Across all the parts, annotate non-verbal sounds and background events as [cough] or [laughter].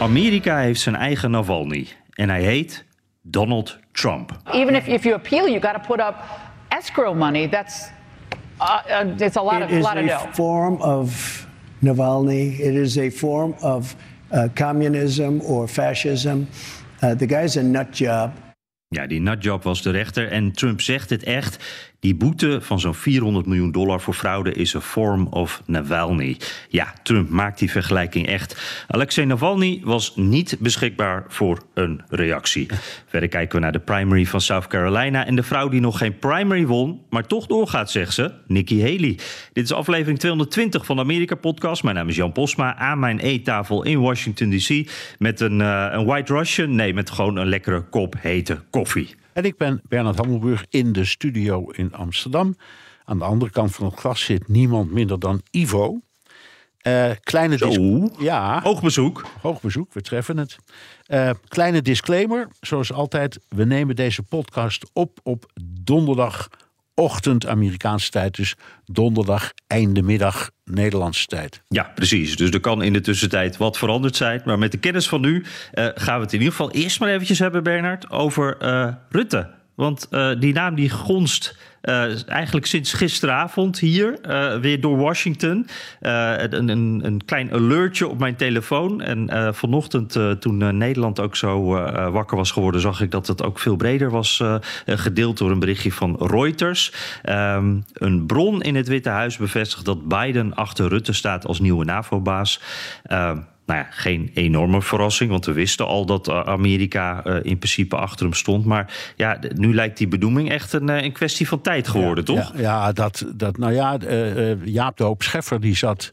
Amerika heeft zijn eigen Navalny en hij heet Donald Trump. Even if, if you appeal, you got to put up escrow money. That's uh, uh, it's a lot It of is lot of a dough. form of Navalny. It is a form of uh, communism or fascism. Uh, the guy's a nut job. Ja, die nutjob was de rechter en Trump zegt het echt. Die boete van zo'n 400 miljoen dollar voor fraude is een form of Navalny. Ja, Trump maakt die vergelijking echt. Alexei Navalny was niet beschikbaar voor een reactie. Verder kijken we naar de primary van South Carolina... en de vrouw die nog geen primary won, maar toch doorgaat, zegt ze, Nikki Haley. Dit is aflevering 220 van de Amerika-podcast. Mijn naam is Jan Posma, aan mijn eettafel in Washington D.C... met een, eh, een White Russian, nee, met gewoon een lekkere kop hete koffie. En ik ben Bernard Hammelburg in de studio in Amsterdam. Aan de andere kant van het glas zit niemand minder dan Ivo. Eh, kleine Zo. Ja, Hoog bezoek. hoog bezoek, we treffen het. Eh, kleine disclaimer, zoals altijd, we nemen deze podcast op op donderdagochtend Amerikaanse tijd. Dus donderdag einde middag Nederlandse tijd. Ja, precies. Dus er kan in de tussentijd wat veranderd zijn. Maar met de kennis van nu eh, gaan we het in ieder geval eerst maar eventjes hebben, Bernard, over eh, Rutte. Want eh, die naam die gonst eh, eigenlijk sinds gisteravond hier eh, weer door Washington. Eh, een, een, een klein alertje op mijn telefoon. En vanochtend, toen Nederland ook zo wakker was geworden, zag ik dat het ook veel breder was gedeeld door een berichtje van Reuters. Ehm, een bron in het Witte Huis bevestigt dat Biden achter Rutte staat als nieuwe NAVO-baas. Nou ja, geen enorme verrassing, want we wisten al dat eh, Amerika eh, in principe achter hem stond. Maar ja, nu lijkt die benoeming echt een, eh, een kwestie van tijd geworden, toch? Ja, ja, dat, dat, nou ja, Jaap de Hoop Scheffer die zat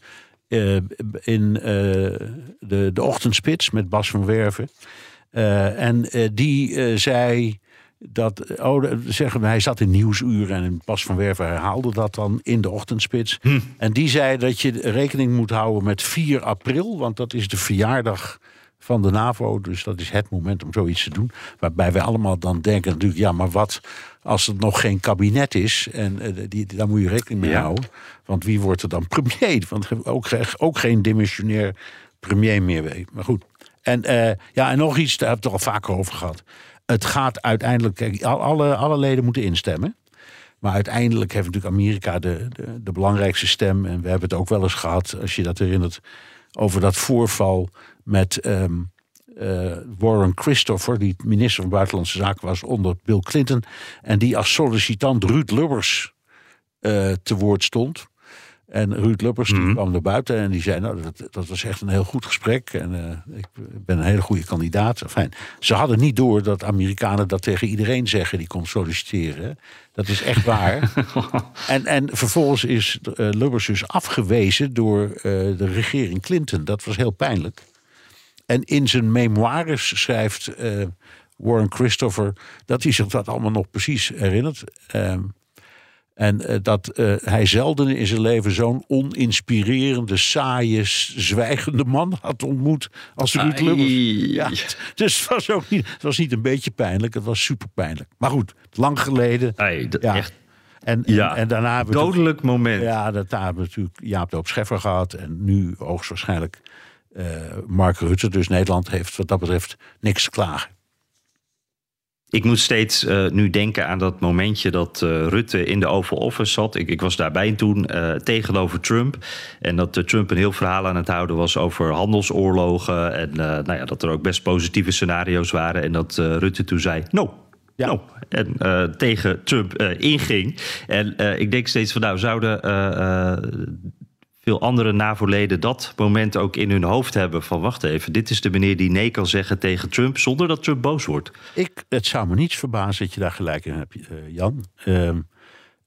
in de, de ochtendspits met Bas van Werven. En die zei dat, oh, de- zeggen hij zat in nieuwsuren en Bas van Werven herhaalde dat dan in de ochtendspits. En die zei dat je rekening moet houden met 4 april, want dat is de verjaardag van de NAVO. Dus dat is het moment om zoiets te doen. Waarbij wij allemaal dan denken natuurlijk, ja, maar wat als het nog geen kabinet is? En eh, die, daar moet je rekening mee Ja. houden. Want wie wordt er dan [laughs] premier? Want ook, ge- ook geen dimissionair premier meer weet. Maar goed. En, eh, ja, en nog iets, daar hebben we het al vaker over gehad. Het gaat uiteindelijk, alle, alle leden moeten instemmen. Maar uiteindelijk heeft natuurlijk Amerika de, de, de belangrijkste stem. En we hebben het ook wel eens gehad, als je dat herinnert, over dat voorval met ehm, eh, Warren Christopher, die minister van Buitenlandse Zaken was onder Bill Clinton. En die als sollicitant Ruud Lubbers eh, te woord stond. En Ruud Lubbers die kwam naar buiten en die zei: Nou, dat, dat was echt een heel goed gesprek. En eh, ik ben een hele goede kandidaat. Fijn. Ze hadden niet door dat Amerikanen dat tegen iedereen zeggen die komt solliciteren. Dat is echt waar. [laughs] en, en vervolgens is eh, Lubbers dus afgewezen door eh, de regering Clinton. Dat was heel pijnlijk. En in zijn memoires schrijft Warren Christopher dat hij zich dat allemaal nog precies herinnert. Ehm, en eh, dat eh, hij zelden in zijn leven zo'n oninspirerende, saaie, zwijgende man had ontmoet als Ruud. Lubbers. Ja, [laughs] dus het was ook niet, het was niet een beetje pijnlijk, het was super pijnlijk. Maar goed, lang geleden. Ja. Echt En, en, Ja. en daarna hebben we dodelijk moment. ja, dat, daar hebben we natuurlijk Jaap de Hoop Scheffer gehad. En nu hoogstwaarschijnlijk eh Mark Rutte. Dus Nederland heeft wat dat betreft niks te klagen. Ik moet steeds eh, nu denken aan dat momentje dat eh, Rutte in de Oval Office zat. Ik, ik was daarbij toen eh, tegenover Trump. En dat Trump een heel verhaal aan het houden was over handelsoorlogen. En nou ja, dat er ook best positieve scenario's waren. En dat Rutte toen zei: No. Ja. No. En tegen Trump inging. En ik denk steeds van nou, zouden veel andere NAVO-leden dat moment ook in hun hoofd hebben van wacht even, dit is de meneer die nee kan zeggen tegen Trump zonder dat Trump boos wordt. Ik, het zou me niets verbazen dat je daar gelijk in hebt, eh, Jan. Ehm,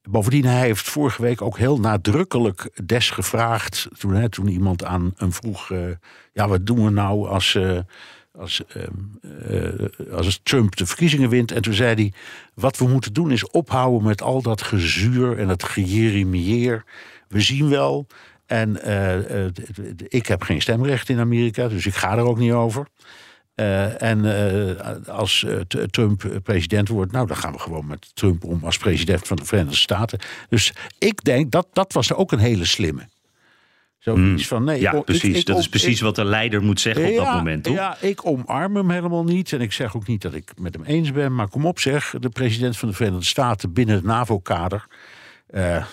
Bovendien, hij heeft vorige week ook heel nadrukkelijk desgevraagd. Toen, hè, toen iemand aan hem vroeg: uh, ja, wat doen we nou als, uh, als, uh, als Trump de verkiezingen wint? En toen zei hij: wat we moeten doen is ophouden met al dat gezuur en dat gejeremieer. We zien wel. En ik heb geen stemrecht in Amerika, dus ik ga er ook niet over. Uh, en uh, als uh, Trump president wordt, nou dan gaan we gewoon met Trump om als president van de Verenigde Staten. Dus ik denk dat dat was ook een hele slimme. Zoiets mm. van nee. Ja, precies. dat is precies wat de leider moet zeggen op dat moment. Toch? Ja, ik omarm hem helemaal niet. En ik zeg ook niet dat ik met hem eens ben. Maar kom op, zeg. De president van de Verenigde Staten binnen het NAVO-kader.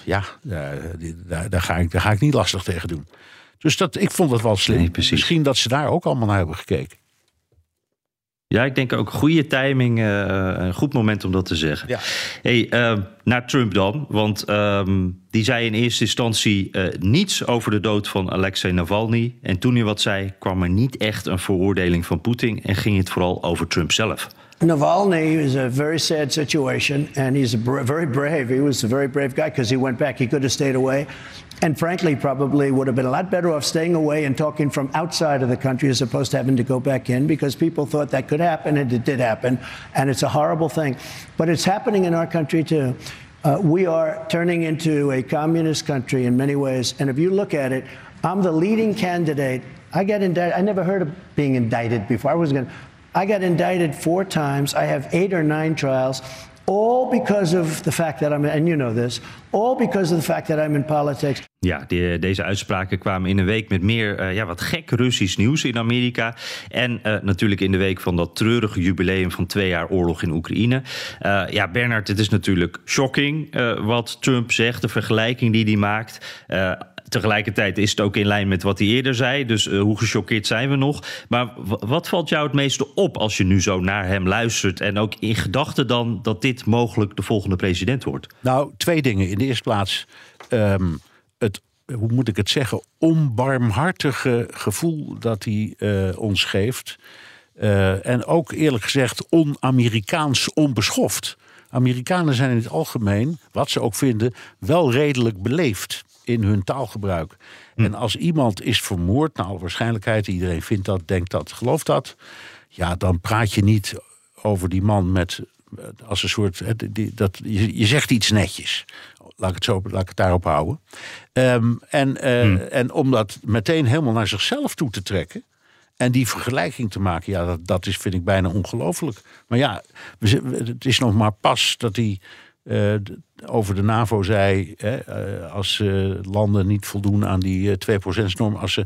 Ja, daar, daar, ga ik, daar ga ik niet lastig tegen doen. Dus dat, ik vond dat wel slim. Nee, Misschien dat ze daar ook allemaal naar hebben gekeken. Ja, ik denk ook goede timing, uh, een goed moment om dat te zeggen. Ja. Hey, uh, naar Trump dan, want um, die zei in eerste instantie uh, niets over de dood van Alexei Navalny. En toen hij wat zei, kwam er niet echt een veroordeling van Poetin en ging het vooral over Trump zelf. Navalny is a very sad situation, and he's a bra very brave. He was a very brave guy because he went back. He could have stayed away, and frankly, probably would have been a lot better off staying away and talking from outside of the country as opposed to having to go back in because people thought that could happen, and it did happen, and it's a horrible thing. But it's happening in our country too. Uh, we are turning into a communist country in many ways, and if you look at it, I'm the leading candidate. I get indicted. I never heard of being indicted before. I was going to I got indicted four times. I have eight or nine trials, all because of the fact that I'm, and you know this, all because of the fact that I'm in politics. Ja, die, deze uitspraken kwamen in een week met meer uh, ja, wat gek Russisch nieuws in Amerika. En uh, natuurlijk in de week van dat treurige jubileum van twee jaar oorlog in Oekraïne. Uh, ja, Bernard, het is natuurlijk shocking wat Trump zegt, de vergelijking die hij maakt. Tegelijkertijd is het ook in lijn met wat hij eerder zei. Dus uh, hoe gechoqueerd zijn we nog? Maar wat valt jou het meeste op als je nu zo naar hem luistert? En ook in gedachten dan dat dit mogelijk de volgende president wordt? Nou, twee dingen. In de eerste plaats, um, het, hoe moet ik het zeggen, onbarmhartige gevoel dat hij uh, ons geeft. Uh, en ook eerlijk gezegd on-Amerikaans onbeschoft. Amerikanen zijn in het algemeen, wat ze ook vinden, wel redelijk beleefd in hun taalgebruik. Hm. En als iemand is vermoord, naar alle waarschijnlijkheid, iedereen vindt dat, denkt dat, gelooft dat. Ja, dan praat je niet over die man met als een soort. Dat, je, je zegt iets netjes. Laat ik het, zo, laat ik het daarop houden. Um, en, uh, hmm. en om dat meteen helemaal naar zichzelf toe te trekken. En die vergelijking te maken, ja, dat, dat is, vind ik bijna ongelooflijk. Maar ja, het is nog maar pas dat hij uh, over de NAVO zei, hè, uh, als uh, landen niet voldoen aan die 2%-norm, als ze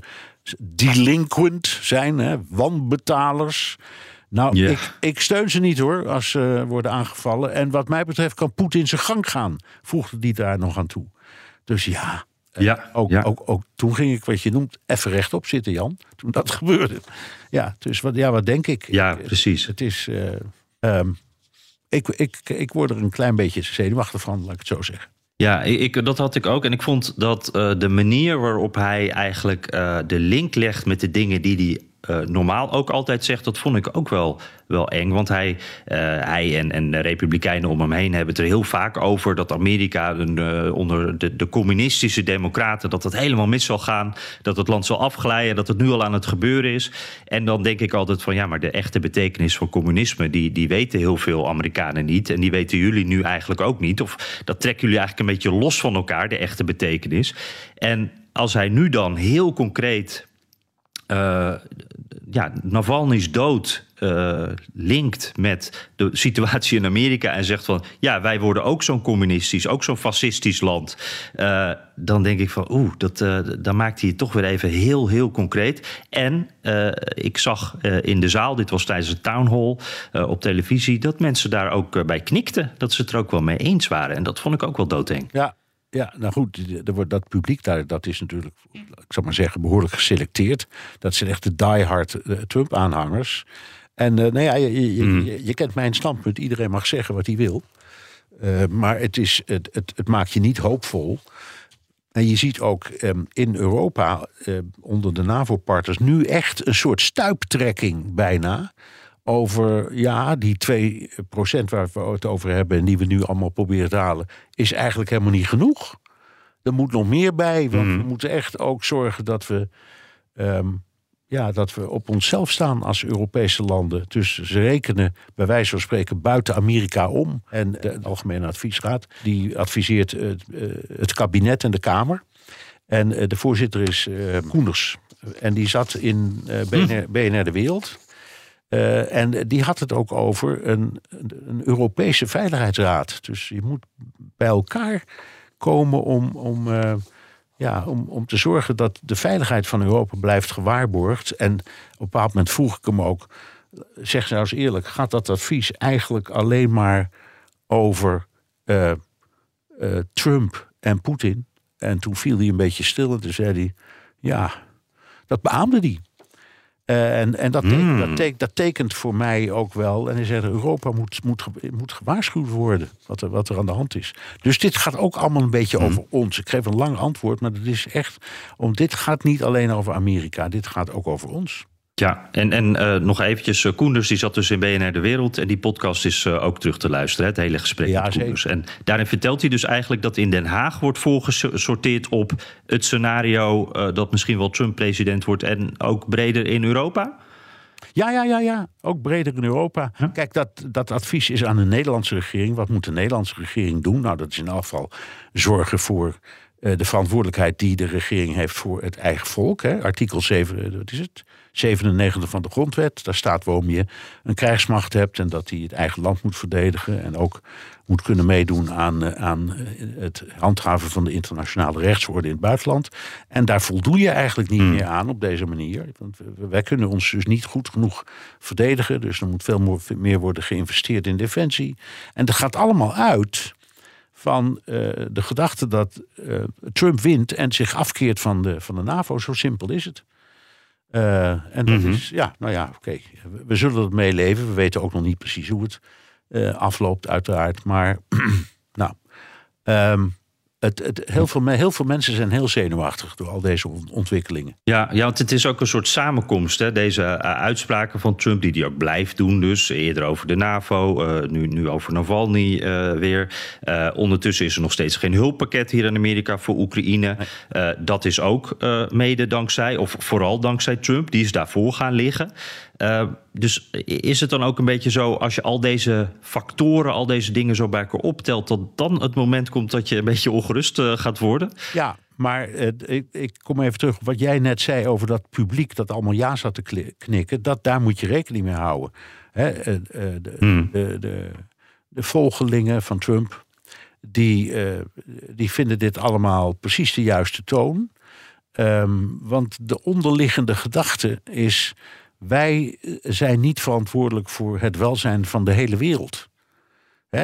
delinquent zijn, hè, wanbetalers. Nou, yeah. ik, ik, steun ze niet hoor, als ze worden aangevallen. En wat mij betreft kan Poetin zijn gang gaan, voegde die daar nog aan toe. Dus ja, ja, ook, ja. Ook, ook, toen ging ik wat je noemt even rechtop zitten, Jan. Toen dat [laughs] gebeurde. Ja, dus wat, ja, wat denk ik? Ja, precies. Het is. Um, ik, ik, ik word er een klein beetje zenuwachtig van, laat ik het zo zeggen. Ja, ik, dat had ik ook. En ik vond dat uh, de manier waarop hij eigenlijk uh, de link legt met de dingen die hij uh, normaal ook altijd zegt, dat vond ik ook wel, wel eng. Want hij, uh, hij en, en de Republikeinen om hem heen hebben het er heel vaak over dat Amerika uh, onder de, de communistische democraten, dat het helemaal mis zal gaan, dat het land zal afglijden, dat het nu al aan het gebeuren is. En dan denk ik altijd van ja, maar de echte betekenis van communisme, die, die weten heel veel Amerikanen niet. En die weten jullie nu eigenlijk ook niet. Of dat trekken jullie eigenlijk een beetje los van elkaar, de echte betekenis. En als hij nu dan heel concreet uh, ja, Navalny's dood uh, linkt met de situatie in Amerika en zegt van ja, wij worden ook zo'n communistisch, ook zo'n fascistisch land. Uh, dan denk ik van oeh, dat, dan maakt hij het toch weer even heel, heel concreet. En ik zag in de zaal, dit was tijdens de town hall op televisie, dat mensen daar ook bij knikten. Dat ze het er ook wel mee eens waren. En dat vond ik ook wel doodeng. Ja, ja, nou goed, er wordt dat publiek daar, dat is natuurlijk, ik zou maar zeggen, behoorlijk geselecteerd. Dat zijn echt de diehard uh, Trump-aanhangers. En uh, nou ja, je, je, je, kent mijn standpunt, iedereen mag zeggen wat hij wil. Uh, maar het, is, het, het, het, maakt je niet hoopvol. En je ziet ook um, in Europa, onder de NAVO-partners, nu echt een soort stuiptrekking bijna over, ja, die 2% waar we het over hebben en die we nu allemaal proberen te halen, is eigenlijk helemaal niet genoeg. Er moet nog meer bij, want we moeten echt ook zorgen dat we, ehm, ja, dat we op onszelf staan als Europese landen. Dus ze rekenen bij wijze van spreken buiten Amerika om. En de Algemene Adviesraad die adviseert het, eh, het kabinet en de Kamer. En eh, de voorzitter is eh, Koenders. En die zat in BNR, BNR De Wereld. Eh, en die had het ook over een, een Europese Veiligheidsraad. Dus je moet bij elkaar komen om, om, eh, ja, om, om te zorgen dat de veiligheid van Europa blijft gewaarborgd. En op een bepaald moment vroeg ik hem ook: zeg nou eens eerlijk, gaat dat advies eigenlijk alleen maar over eh, Trump en Poetin? En toen viel hij een beetje stil en toen zei hij: ja, dat beaamde hij. Eh, en en dat, tekent, dat, tekent, dat tekent voor mij ook wel. En hij zei: Europa moet, moet, moet gewaarschuwd worden wat er, wat er aan de hand is. Dus dit gaat ook allemaal een beetje over ons. Ik geef een lang antwoord, maar dat is echt. Om, dit gaat niet alleen over Amerika, dit gaat ook over ons. Ja, en, en eh, nog eventjes, eh, Koenders die zat dus in BNR De Wereld... en die podcast is eh, ook terug te luisteren, hè, het hele gesprek Ja, met Koenders. En daarin vertelt hij dus eigenlijk dat in Den Haag wordt voorgesorteerd op het scenario... dat misschien wel Trump president wordt en ook breder in Europa. Ja, ja, ja, ja. Ook breder in Europa. Kijk, dat, dat advies is aan de Nederlandse regering. Wat moet de Nederlandse regering doen? Nou, dat is in geval zorgen voor de verantwoordelijkheid die de regering heeft voor het eigen volk. Hè. Artikel 7, eh, wat is het? 97 van de grondwet. Daar staat waarom je een krijgsmacht hebt en dat die het eigen land moet verdedigen. En ook moet kunnen meedoen aan, eh, aan eh, het handhaven van de internationale rechtsorde in het buitenland. En daar voldoe je eigenlijk niet meer aan op deze manier. Want we- wij kunnen ons dus niet goed genoeg verdedigen. Dus er moet veel meer worden geïnvesteerd in defensie. En dat gaat allemaal uit van eh, de gedachte dat eh, Trump wint en zich afkeert van de, van de NAVO. Zo simpel is het. Eh, en dat is, ja, nou ja, oké. We, we zullen het meeleven. We weten ook nog niet precies hoe het afloopt, uiteraard. Maar, [clears throat] nou, ehm, het, het, heel, veel, heel veel mensen zijn heel zenuwachtig door al deze on- ontwikkelingen. Ja, ja, want het is ook een soort samenkomst. Hè? Deze eh, uitspraken van Trump, die hij ook blijft doen. Dus eerder over de NAVO, eh, nu, nu over Navalny eh, weer. Ondertussen is er nog steeds geen hulppakket hier in Amerika voor Oekraïne. Dat is ook mede dankzij, of vooral dankzij Trump. Die is daarvoor gaan liggen. Eh, dus is het dan ook een beetje zo, als je al deze factoren, al deze dingen zo bij elkaar optelt, dat dan het moment komt dat je een beetje ongerust eh, gaat worden? Ja, maar ik, ik kom even terug op wat jij net zei over dat publiek dat allemaal ja zat te knikken. Dat, daar moet je rekening mee houden. Hè, eh, de, de, de, de volgelingen van Trump, die, die vinden dit allemaal precies de juiste toon. Ehm, want de onderliggende gedachte is: wij zijn niet verantwoordelijk voor het welzijn van de hele wereld.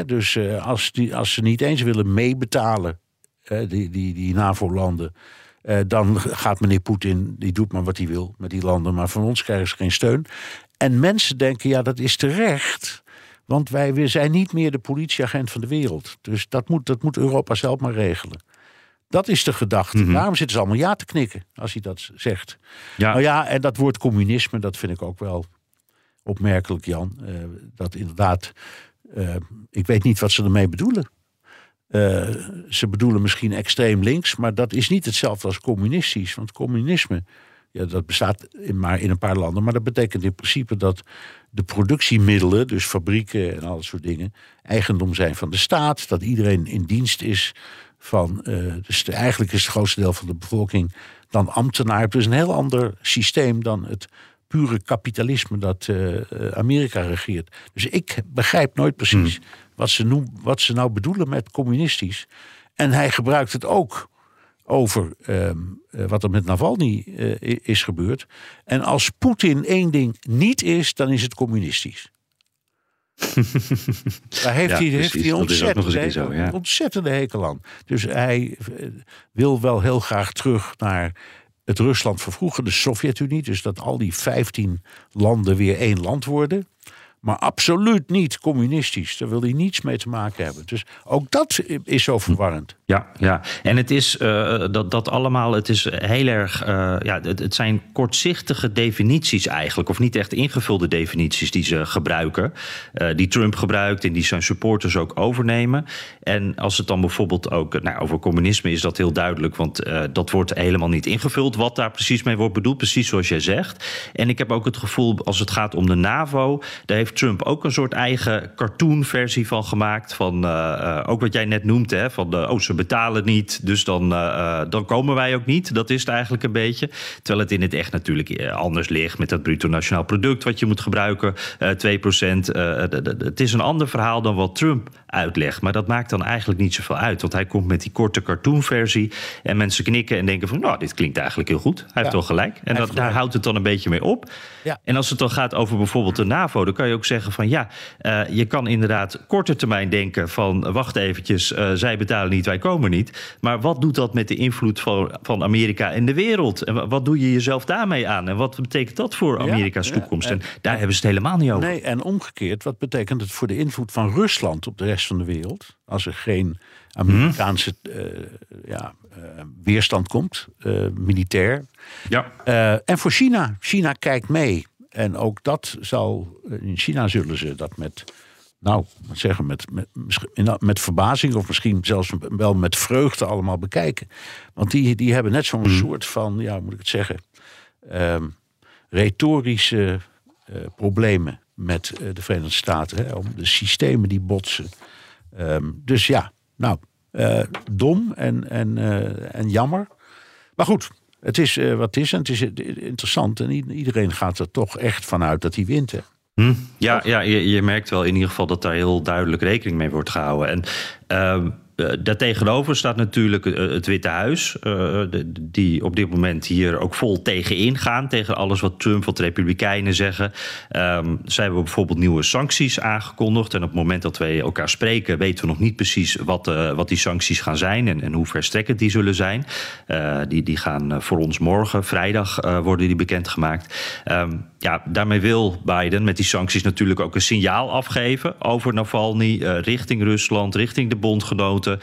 Dus eh, als, die, als ze niet eens willen meebetalen, die, die, die NAVO-landen, eh, dan gaat meneer Poetin, die doet maar wat hij wil met die landen, maar van ons krijgen ze geen steun. En mensen denken, ja, dat is terecht. Want wij zijn niet meer de politieagent van de wereld. Dus dat moet, dat moet Europa zelf maar regelen. Dat is de gedachte. Daarom zitten ze allemaal ja te knikken als hij dat zegt. Ja. Nou ja, en dat woord communisme, dat vind ik ook wel opmerkelijk, Jan. Eh, dat inderdaad, eh, ik weet niet wat ze ermee bedoelen. Eh, ze bedoelen misschien extreem links, maar dat is niet hetzelfde als communistisch. Want communisme, ja, dat bestaat in, maar in een paar landen. Maar dat betekent in principe dat de productiemiddelen, dus fabrieken en al dat soort dingen, eigendom zijn van de staat. Dat iedereen in dienst is van. eh, dus de- eigenlijk is het grootste deel van de bevolking dan ambtenaar. Het is een heel ander systeem dan het pure kapitalisme dat eh, eh, Amerika regeert. Dus ik begrijp nooit precies wat, ze noem, wat ze nou bedoelen met communistisch. En hij gebruikt het ook over ehm, eh, wat er met Navalny is gebeurd. En als Poetin één ding niet is, dan is het communistisch. [laughs] Daar heeft Ja, hij, heeft hij zo, ja. ontzettende hekel aan. Dus hij eh, wil wel heel graag terug naar het Rusland van vroeger, de Sovjet-Unie. Dus dat al die 15 landen weer één land worden. Maar absoluut niet communistisch. Daar wil hij niets mee te maken hebben. Dus ook dat is zo verwarrend. Ja, Ja, en het is uh, dat, dat allemaal, het is heel erg, uh, ja, het, zijn kortzichtige definities eigenlijk, of niet echt ingevulde definities die ze gebruiken, uh, die Trump gebruikt en die zijn supporters ook overnemen. En als het dan bijvoorbeeld ook, nou, over communisme is dat heel duidelijk, want dat wordt helemaal niet ingevuld wat daar precies mee wordt bedoeld, precies zoals jij zegt. En ik heb ook het gevoel, als het gaat om de NAVO, daar heeft Trump ook een soort eigen cartoon-versie van gemaakt, van ook wat jij net noemt, hè, van de, oh, ze betalen niet, dus dan, uh, dan komen wij ook niet. Dat is het eigenlijk een beetje. Terwijl het in het echt natuurlijk eh, anders ligt met dat bruto nationaal product wat je moet gebruiken, uh, 2% het is een ander verhaal dan wat Trump uitlegt. Maar dat maakt dan eigenlijk niet zoveel uit. Want hij komt met die korte cartoonversie. En mensen knikken en denken van, nou, dit klinkt eigenlijk heel goed. Hij heeft toch gelijk. En dat, daar houdt het dan een beetje mee op. Ja. En als het dan gaat over bijvoorbeeld de NAVO, dan kan je ook zeggen van ja, uh, je kan inderdaad korte termijn denken van wacht eventjes, uh, zij betalen niet, wij komen niet. Maar wat doet dat met de invloed van, van Amerika in de wereld? En wat doe je jezelf daarmee aan? En wat betekent dat voor Amerika's ja, toekomst? En, en, daar hebben ze het helemaal niet over. Nee, en omgekeerd, wat betekent het voor de invloed van Rusland op de rest van de wereld? Als er geen Amerikaanse uh, ja, weerstand komt, militair. Ja. en voor China. China kijkt mee. En ook dat zal, in China zullen ze dat met nou, zeggen, met, met, met verbazing of misschien zelfs wel met vreugde allemaal bekijken. Want die, die hebben net zo'n mhm. soort van, ja, moet ik het zeggen, um, retorische uh, problemen met uh, de Verenigde Staten. Hè, om de systemen die botsen. Um, dus ja, nou, uh, dom en, en, en jammer. Maar goed, het is wat het is en het is interessant. En iedereen gaat er toch echt vanuit dat hij wint. Hè. Hm? Ja, ja je, je, merkt wel in ieder geval dat daar heel duidelijk rekening mee wordt gehouden. En uh, uh, daartegenover staat natuurlijk uh, het Witte Huis, uh, die op dit moment hier ook vol tegen gaan tegen alles wat Trump, wat Republikeinen zeggen. Um, zij hebben bijvoorbeeld nieuwe sancties aangekondigd. En op het moment dat wij elkaar spreken, weten we nog niet precies wat, wat die sancties gaan zijn en, en hoe verstrekkend die zullen zijn. die, die gaan voor ons morgen, vrijdag, worden die bekendgemaakt. Um, ja, daarmee wil Biden met die sancties natuurlijk ook een signaal afgeven over Navalny, richting Rusland, richting de bondgenoten.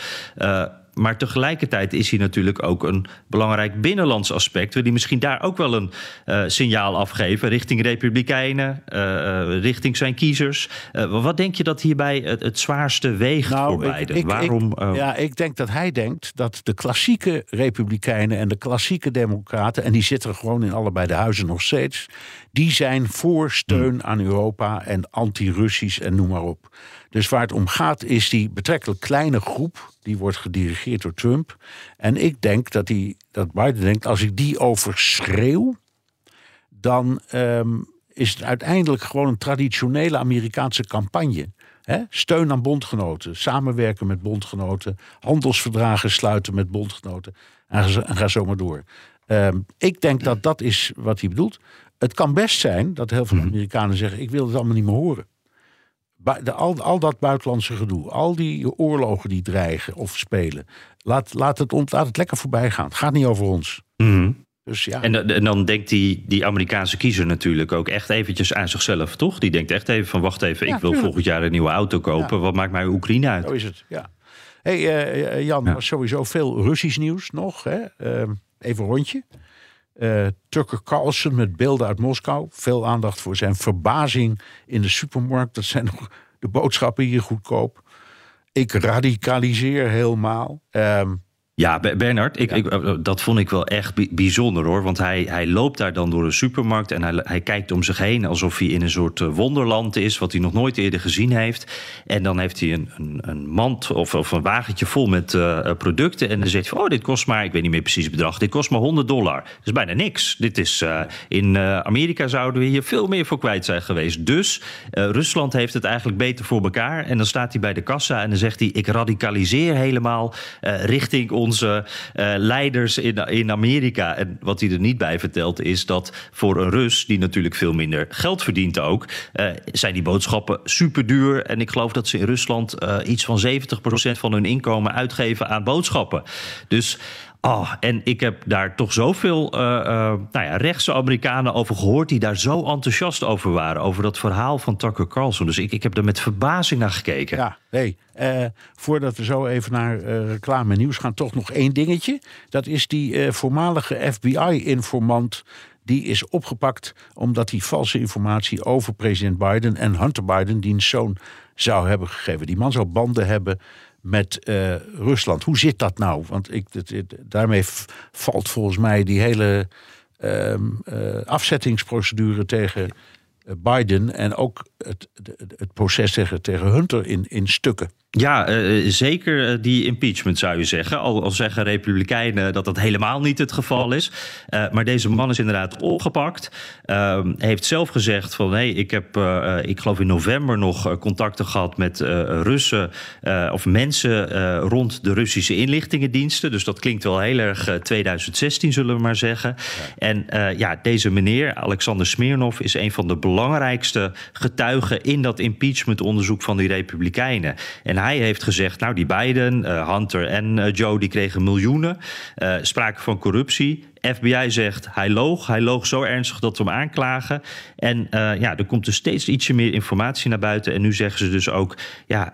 Maar tegelijkertijd is hij natuurlijk ook een belangrijk binnenlands aspect. Die misschien daar ook wel een uh, signaal afgeven richting Republikeinen, uh, richting zijn kiezers. Wat denk je dat hierbij het, het zwaarste weegt nou, voor Biden? Ik, ik, Waarom, ik, ja, ik denk dat hij denkt dat de klassieke Republikeinen en de klassieke Democraten, en die zitten gewoon in allebei de huizen nog steeds, die zijn voor steun hmm. aan Europa en anti-Russisch en noem maar op. Dus waar het om gaat is die betrekkelijk kleine groep. Die wordt gedirigeerd door Trump. En ik denk dat, die, dat Biden denkt, als ik die overschreeuw... dan um, is het uiteindelijk gewoon een traditionele Amerikaanse campagne. He? Steun aan bondgenoten, samenwerken met bondgenoten... handelsverdragen sluiten met bondgenoten. En ga, en ga zo maar door. Um, ik denk dat dat is wat hij bedoelt. Het kan best zijn dat heel veel mhm. Amerikanen zeggen: Ik wil het allemaal niet meer horen de, al, al dat buitenlandse gedoe, al die oorlogen die dreigen of spelen, laat, laat, het, laat het lekker voorbij gaan. Het gaat niet over ons. Mhm. Dus ja. En, en, dan denkt die, die Amerikaanse kiezer natuurlijk ook echt eventjes aan zichzelf, toch? Die denkt echt even van, wacht even, ik wil volgend jaar een nieuwe auto kopen. Wat maakt mij Oekraïne uit? Zo is het, ja. hey, uh, Jan, was sowieso veel Russisch nieuws nog. Hè? Uh, even een rondje. Uh, Tucker Carlson met beelden uit Moskou. Veel aandacht voor zijn verbazing in de supermarkt. Dat zijn nog de boodschappen hier goedkoop. Ik radicaliseer helemaal. Um, ja, Bernard, ik, ik, eh, dat vond ik wel echt bijzonder hoor. Want hij, hij loopt daar dan door een supermarkt en hij, hij kijkt om zich heen alsof hij in een soort eh, wonderland is, wat hij nog nooit eerder gezien heeft. En dan heeft hij een, een, een mand of, of een wagentje vol met uh, producten. En dan zegt hij: Oh, dit kost maar, ik weet niet meer precies het bedrag, dit kost maar 100 dollar. Dat is bijna niks. Dit is, uh, in uh, Amerika zouden we hier veel meer voor kwijt zijn geweest. Dus Rusland heeft het eigenlijk beter voor elkaar. En dan staat hij bij de kassa en dan zegt hij: Ik radicaliseer helemaal richting ons onze uh, leiders in, in Amerika. En wat hij er niet bij vertelt is dat voor een Rus, die natuurlijk veel minder geld verdient ook, uh, zijn die boodschappen super duur. En ik geloof dat ze in Rusland uh, iets van 70% van hun inkomen uitgeven aan boodschappen. Dus Oh, en ik heb daar toch zoveel uh, nou ja, rechtse Amerikanen over gehoord... die daar zo enthousiast over waren. Over dat verhaal van Tucker Carlson. Dus ik, ik heb er met verbazing naar gekeken. Ja, hey, uh, voordat we zo even naar reclame nieuws gaan... toch nog één dingetje. Dat is die voormalige FBI-informant... die is opgepakt omdat hij valse informatie over president Biden... en Hunter Biden, diens zoon, zou hebben gegeven. Die man zou banden hebben met uh, Rusland. Hoe zit dat nou? Want ik, het, daarmee valt volgens mij die hele um, uh, afzettingsprocedure tegen Biden en ook het, het proces tegen, tegen Hunter in, in stukken. Ja, uh, zeker die impeachment zou je zeggen. Al, al zeggen Republikeinen dat dat helemaal niet het geval is. Uh, maar deze man is inderdaad opgepakt. Uh, heeft zelf gezegd van... nee, ik heb, ik geloof in november nog contacten gehad met Russen... of mensen rond de Russische inlichtingendiensten. Dus dat klinkt wel heel erg 2016, zullen we maar zeggen. Ja. En ja, deze meneer, Alexander Smirnov... is een van de belangrijkste getuigen in dat impeachmentonderzoek van die Republikeinen. En hij heeft gezegd, nou die beiden, uh, Hunter en uh, Joe, die kregen miljoenen. Uh, sprake van corruptie. FBI zegt hij loog. Hij loog zo ernstig dat we hem aanklagen. En ja, er komt dus steeds ietsje meer informatie naar buiten. En nu zeggen ze dus ook ja,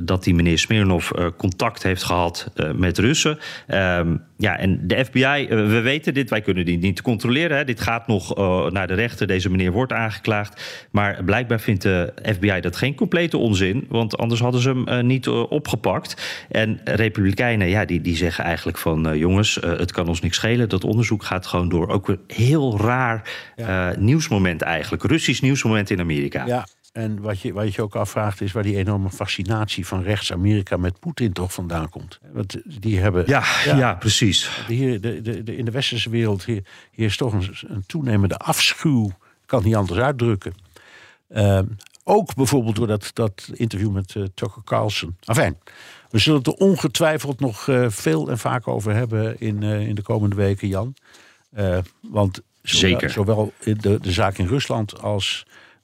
dat die meneer Smirnov contact heeft gehad met Russen. Um, ja, en de FBI, we weten dit, wij kunnen die niet controleren. Hè. Dit gaat nog naar de rechter. Deze meneer wordt aangeklaagd. Maar blijkbaar vindt de FBI dat geen complete onzin. Want anders hadden ze hem niet opgepakt. En Republikeinen, ja, die, die zeggen eigenlijk van jongens, het kan ons niks schelen. Dat onderzoek gaat gewoon door. Ook een heel raar ja. nieuwsmoment eigenlijk. Russisch nieuwsmoment in Amerika. Ja, en wat je, wat je ook afvraagt is waar die enorme fascinatie van rechts-Amerika met Poetin toch vandaan komt. Want die hebben. Ja, ja, ja precies. Hier, de, de, de, in de westerse wereld hier, hier is toch een, een toenemende afschuw. Ik kan het niet anders uitdrukken. Uh, ook bijvoorbeeld door dat, dat interview met uh, Tucker Carlson. Enfin, we zullen het er ongetwijfeld nog uh, veel en vaak over hebben in, uh, in de komende weken, Jan. Want zowel, Zeker. zowel de, de zaak in Rusland als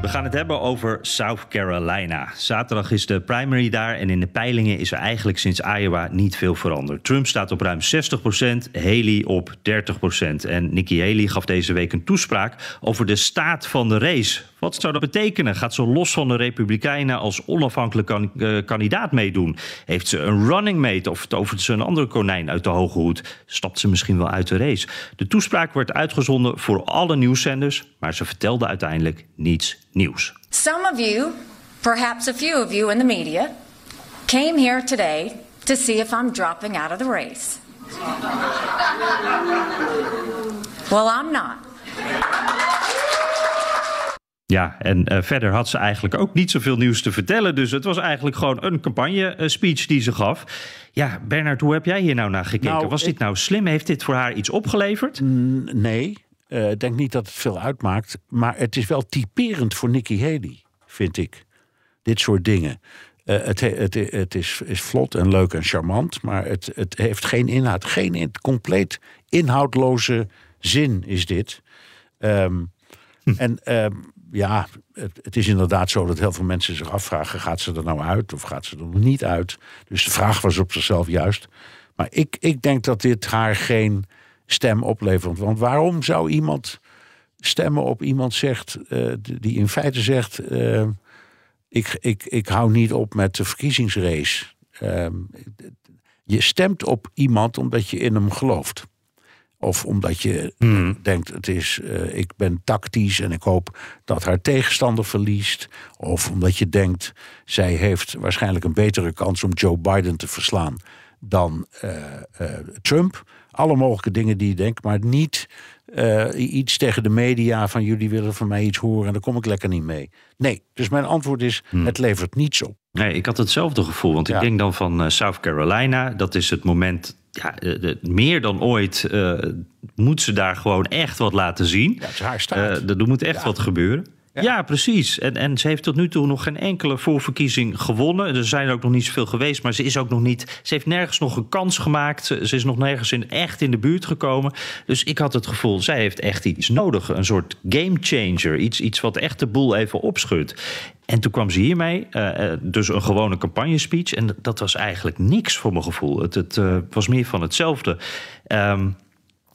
We gaan het hebben over South Carolina. Zaterdag is de primary daar en in de peilingen is er eigenlijk sinds Iowa niet veel veranderd. Trump staat op ruim 60%, Haley op 30%. En Nikki Haley gaf deze week een toespraak over de staat van de race. Wat zou dat betekenen? Gaat ze los van de Republikeinen als onafhankelijk kan, uh, kandidaat meedoen? Heeft ze een running mate of tovert ze een andere konijn uit de hoge hoed? Stapt ze misschien wel uit de race? De toespraak werd uitgezonden voor alle nieuwszenders, maar ze vertelde uiteindelijk niets nieuws. Some of you, perhaps a few of you in the media, came here today to see if I'm dropping out of the race. well, I'm not. Ja, en uh, verder had ze eigenlijk ook niet zoveel nieuws te vertellen. Dus het was eigenlijk gewoon een campagne-speech die ze gaf. Ja, Bernard, hoe heb jij hier nou naar gekeken? Nou, was dit nou slim? Heeft dit voor haar iets opgeleverd? Nee, ik uh, denk niet dat het veel uitmaakt. Maar het is wel typerend voor Nikki Haley, vind ik. Dit soort dingen. Uh, het, het, het is, is, vlot en leuk en charmant, maar het, het heeft geen inhoud. Geen in, compleet inhoudloze zin is dit. Um, hm. En um, ja, het, is inderdaad zo dat heel veel mensen zich afvragen: gaat ze er nou uit of gaat ze er nog niet uit? Dus de vraag was op zichzelf juist. Maar ik, ik denk dat dit haar geen stem oplevert. Want waarom zou iemand stemmen op iemand zegt, uh, die in feite zegt: uh, ik, ik, ik hou niet op met de verkiezingsrace? Uh, je stemt op iemand omdat je in hem gelooft. Of omdat je mm. denkt, het is, uh, ik ben tactisch en ik hoop dat haar tegenstander verliest. Of omdat je denkt, zij heeft waarschijnlijk een betere kans om Joe Biden te verslaan dan uh, uh, Trump. Alle mogelijke dingen die je denkt, maar niet iets tegen de media van jullie willen van mij iets horen en daar kom ik lekker niet mee. Nee, dus mijn antwoord is, mm. het levert niets op. Nee, ik had hetzelfde gevoel, want ja. ik denk dan van South Carolina, dat is het moment ja, de, meer dan ooit uh, moet ze daar gewoon echt wat laten zien. Ja, het is haar staat. Eh, er moet echt wat gebeuren. Ja. precies. En, en ze heeft tot nu toe nog geen enkele voorverkiezing gewonnen. Er zijn er ook nog niet zoveel geweest, maar ze is ook nog niet. Ze heeft nergens nog een kans gemaakt. Ze, ze is nog nergens in, echt in de buurt gekomen. Dus ik had het gevoel, zij heeft echt iets nodig. Een soort game changer. Iets, iets wat echt de boel even opschudt. En toen kwam ze hiermee, uh, dus een gewone campagnespeech. En dat was eigenlijk niks voor mijn gevoel. Het, het uh, was meer van hetzelfde. Um,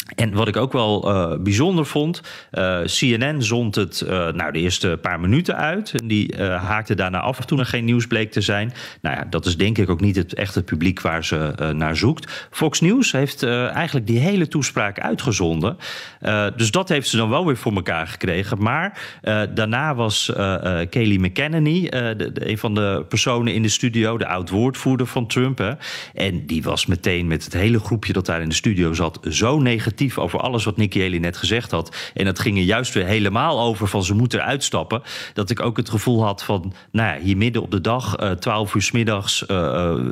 en wat ik ook wel uh, bijzonder vond, uh, CNN zond het uh, nou, de eerste paar minuten uit. En die haakte daarna af toen er geen nieuws bleek te zijn. Nou ja, dat is denk ik ook niet het echte publiek waar ze naar zoekt. Fox News heeft eigenlijk die hele toespraak uitgezonden. dus dat heeft ze dan wel weer voor elkaar gekregen. Maar daarna was Kayleigh McEnany, de, een van de personen in de studio, de oud-woordvoerder van Trump. Hè, en die was meteen met het hele groepje dat daar in de studio zat zo negatief over alles wat Nikki Haley net gezegd had. En dat ging er juist weer helemaal over van ze moeten eruit stappen. Dat ik ook het gevoel had van, nou ja, hier midden op de dag, uh, 12 uur s middags, uh,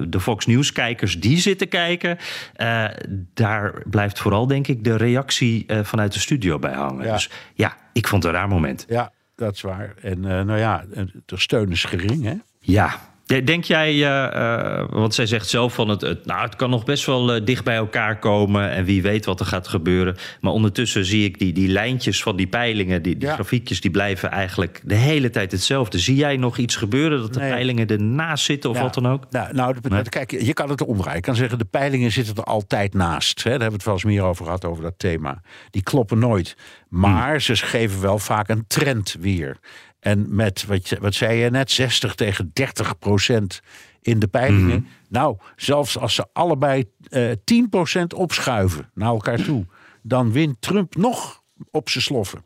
de Fox News kijkers die zitten kijken. Uh, daar blijft vooral, denk ik, de reactie vanuit de studio bij hangen. Ja. Dus ja, ik vond het een raar moment. Ja, dat is waar. En nou ja, de steun is gering, hè? Ja, Denk jij, uh, want zij zegt zelf van het, het, nou, het kan nog best wel uh, dicht bij elkaar komen en wie weet wat er gaat gebeuren. Maar ondertussen zie ik die, die lijntjes van die peilingen, die, die ja. grafiekjes, die blijven eigenlijk de hele tijd hetzelfde. Zie jij nog iets gebeuren dat de nee. peilingen ernaast zitten of ja. wat dan ook? Nou, nou nee. kijk, je kan het omdraaien. Je kan zeggen, de peilingen zitten er altijd naast. Hè? Daar hebben we het wel eens meer over gehad, over dat thema. Die kloppen nooit. Maar hmm. ze geven wel vaak een trend weer. En met, wat, wat zei je net, 60 tegen 30 procent in de peilingen. Mm. Nou, zelfs als ze allebei uh, 10 procent opschuiven naar elkaar toe, dan wint Trump nog op zijn sloffen.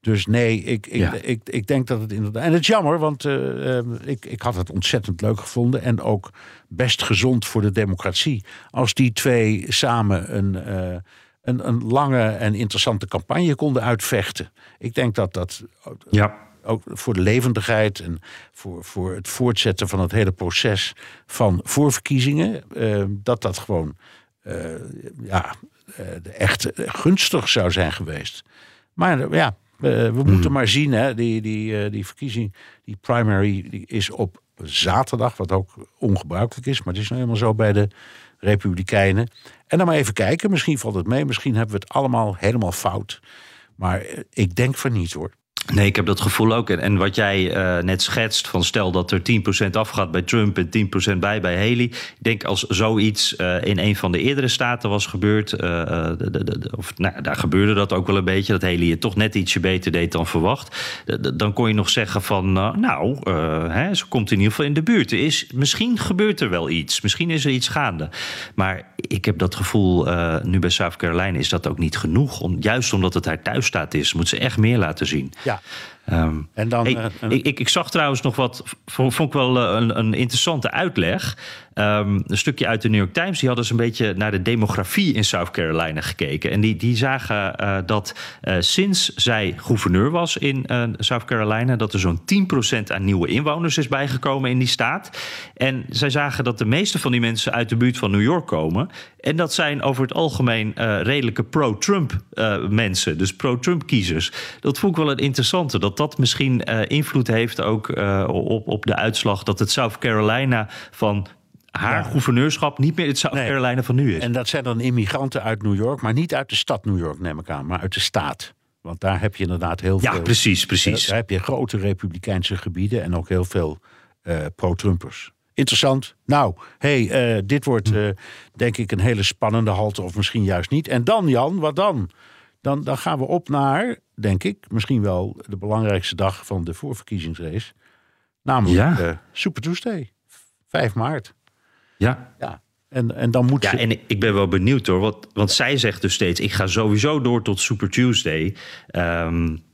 Dus nee, ik, ik, ja. ik, ik, denk dat het inderdaad. En het is jammer, want uh, uh, ik, ik had het ontzettend leuk gevonden. En ook best gezond voor de democratie. Als die twee samen een, uh, een, een lange en interessante campagne konden uitvechten. Ik denk dat dat. Ja ook voor de levendigheid en voor, voor het voortzetten van het hele proces van voorverkiezingen, uh, dat dat gewoon uh, ja, uh, echt gunstig zou zijn geweest. Maar ja, we Hmm. moeten maar zien, hè, die, die, die verkiezing, die primary, die is op zaterdag, wat ook ongebruikelijk is, maar het is nou helemaal zo bij de Republikeinen. En dan maar even kijken, misschien valt het mee, misschien hebben we het allemaal helemaal fout. Maar ik denk van niet hoor. Nee, ik heb dat gevoel ook. En, en wat jij uh, net schetst, van stel dat er 10% afgaat bij Trump en 10% bij bij Haley. Ik denk als zoiets uh, in een van de eerdere staten was gebeurd, uh, de, de, of nou, daar gebeurde dat ook wel een beetje, dat Haley het toch net ietsje beter deed dan verwacht. dan kon je nog zeggen van, nou, hè, ze komt in ieder geval in de buurt. Er is, misschien gebeurt er wel iets, misschien is er iets gaande. Maar ik heb dat gevoel, nu bij South Carolina is dat ook niet genoeg. Juist omdat het haar thuisstaat is, moet ze echt meer laten zien. Ja. 됩니다. Um, en dan, hey, uh, uh, ik, ik, ik, zag trouwens nog wat, vond ik wel een, een interessante uitleg. Um, een stukje uit de New York Times. Die hadden ze een beetje naar de demografie in South Carolina gekeken. En die, die zagen uh, dat sinds zij gouverneur was in South Carolina... dat er zo'n 10% aan nieuwe inwoners is bijgekomen in die staat. En zij zagen dat de meeste van die mensen uit de buurt van New York komen. En dat zijn over het algemeen redelijke pro-Trump mensen. Dus pro-Trump kiezers. Dat vond ik wel een interessante. Dat dat misschien invloed heeft ook op, op de uitslag... dat het South Carolina van haar ja. gouverneurschap niet meer het South nee. Carolina van nu is. En dat zijn dan immigranten uit New York, maar niet uit de stad New York, neem ik aan, maar uit de staat. Want daar heb je inderdaad heel ja, veel. Ja, precies, precies. Daar heb je grote republikeinse gebieden en ook heel veel uh, pro-Trumpers. Interessant. Nou, hey, uh, dit wordt uh, denk ik een hele spannende halte, of misschien juist niet. En dan, Jan, wat dan? Dan, dan gaan we op naar, denk ik, misschien wel de belangrijkste dag van de voorverkiezingsrace. Namelijk ja. uh, Super Tuesday, 5 maart. Ja. ja. En, en dan moet ja, ze... en ik ben wel benieuwd hoor. Want, want zij zegt dus steeds: ik ga sowieso door tot Super Tuesday. Um,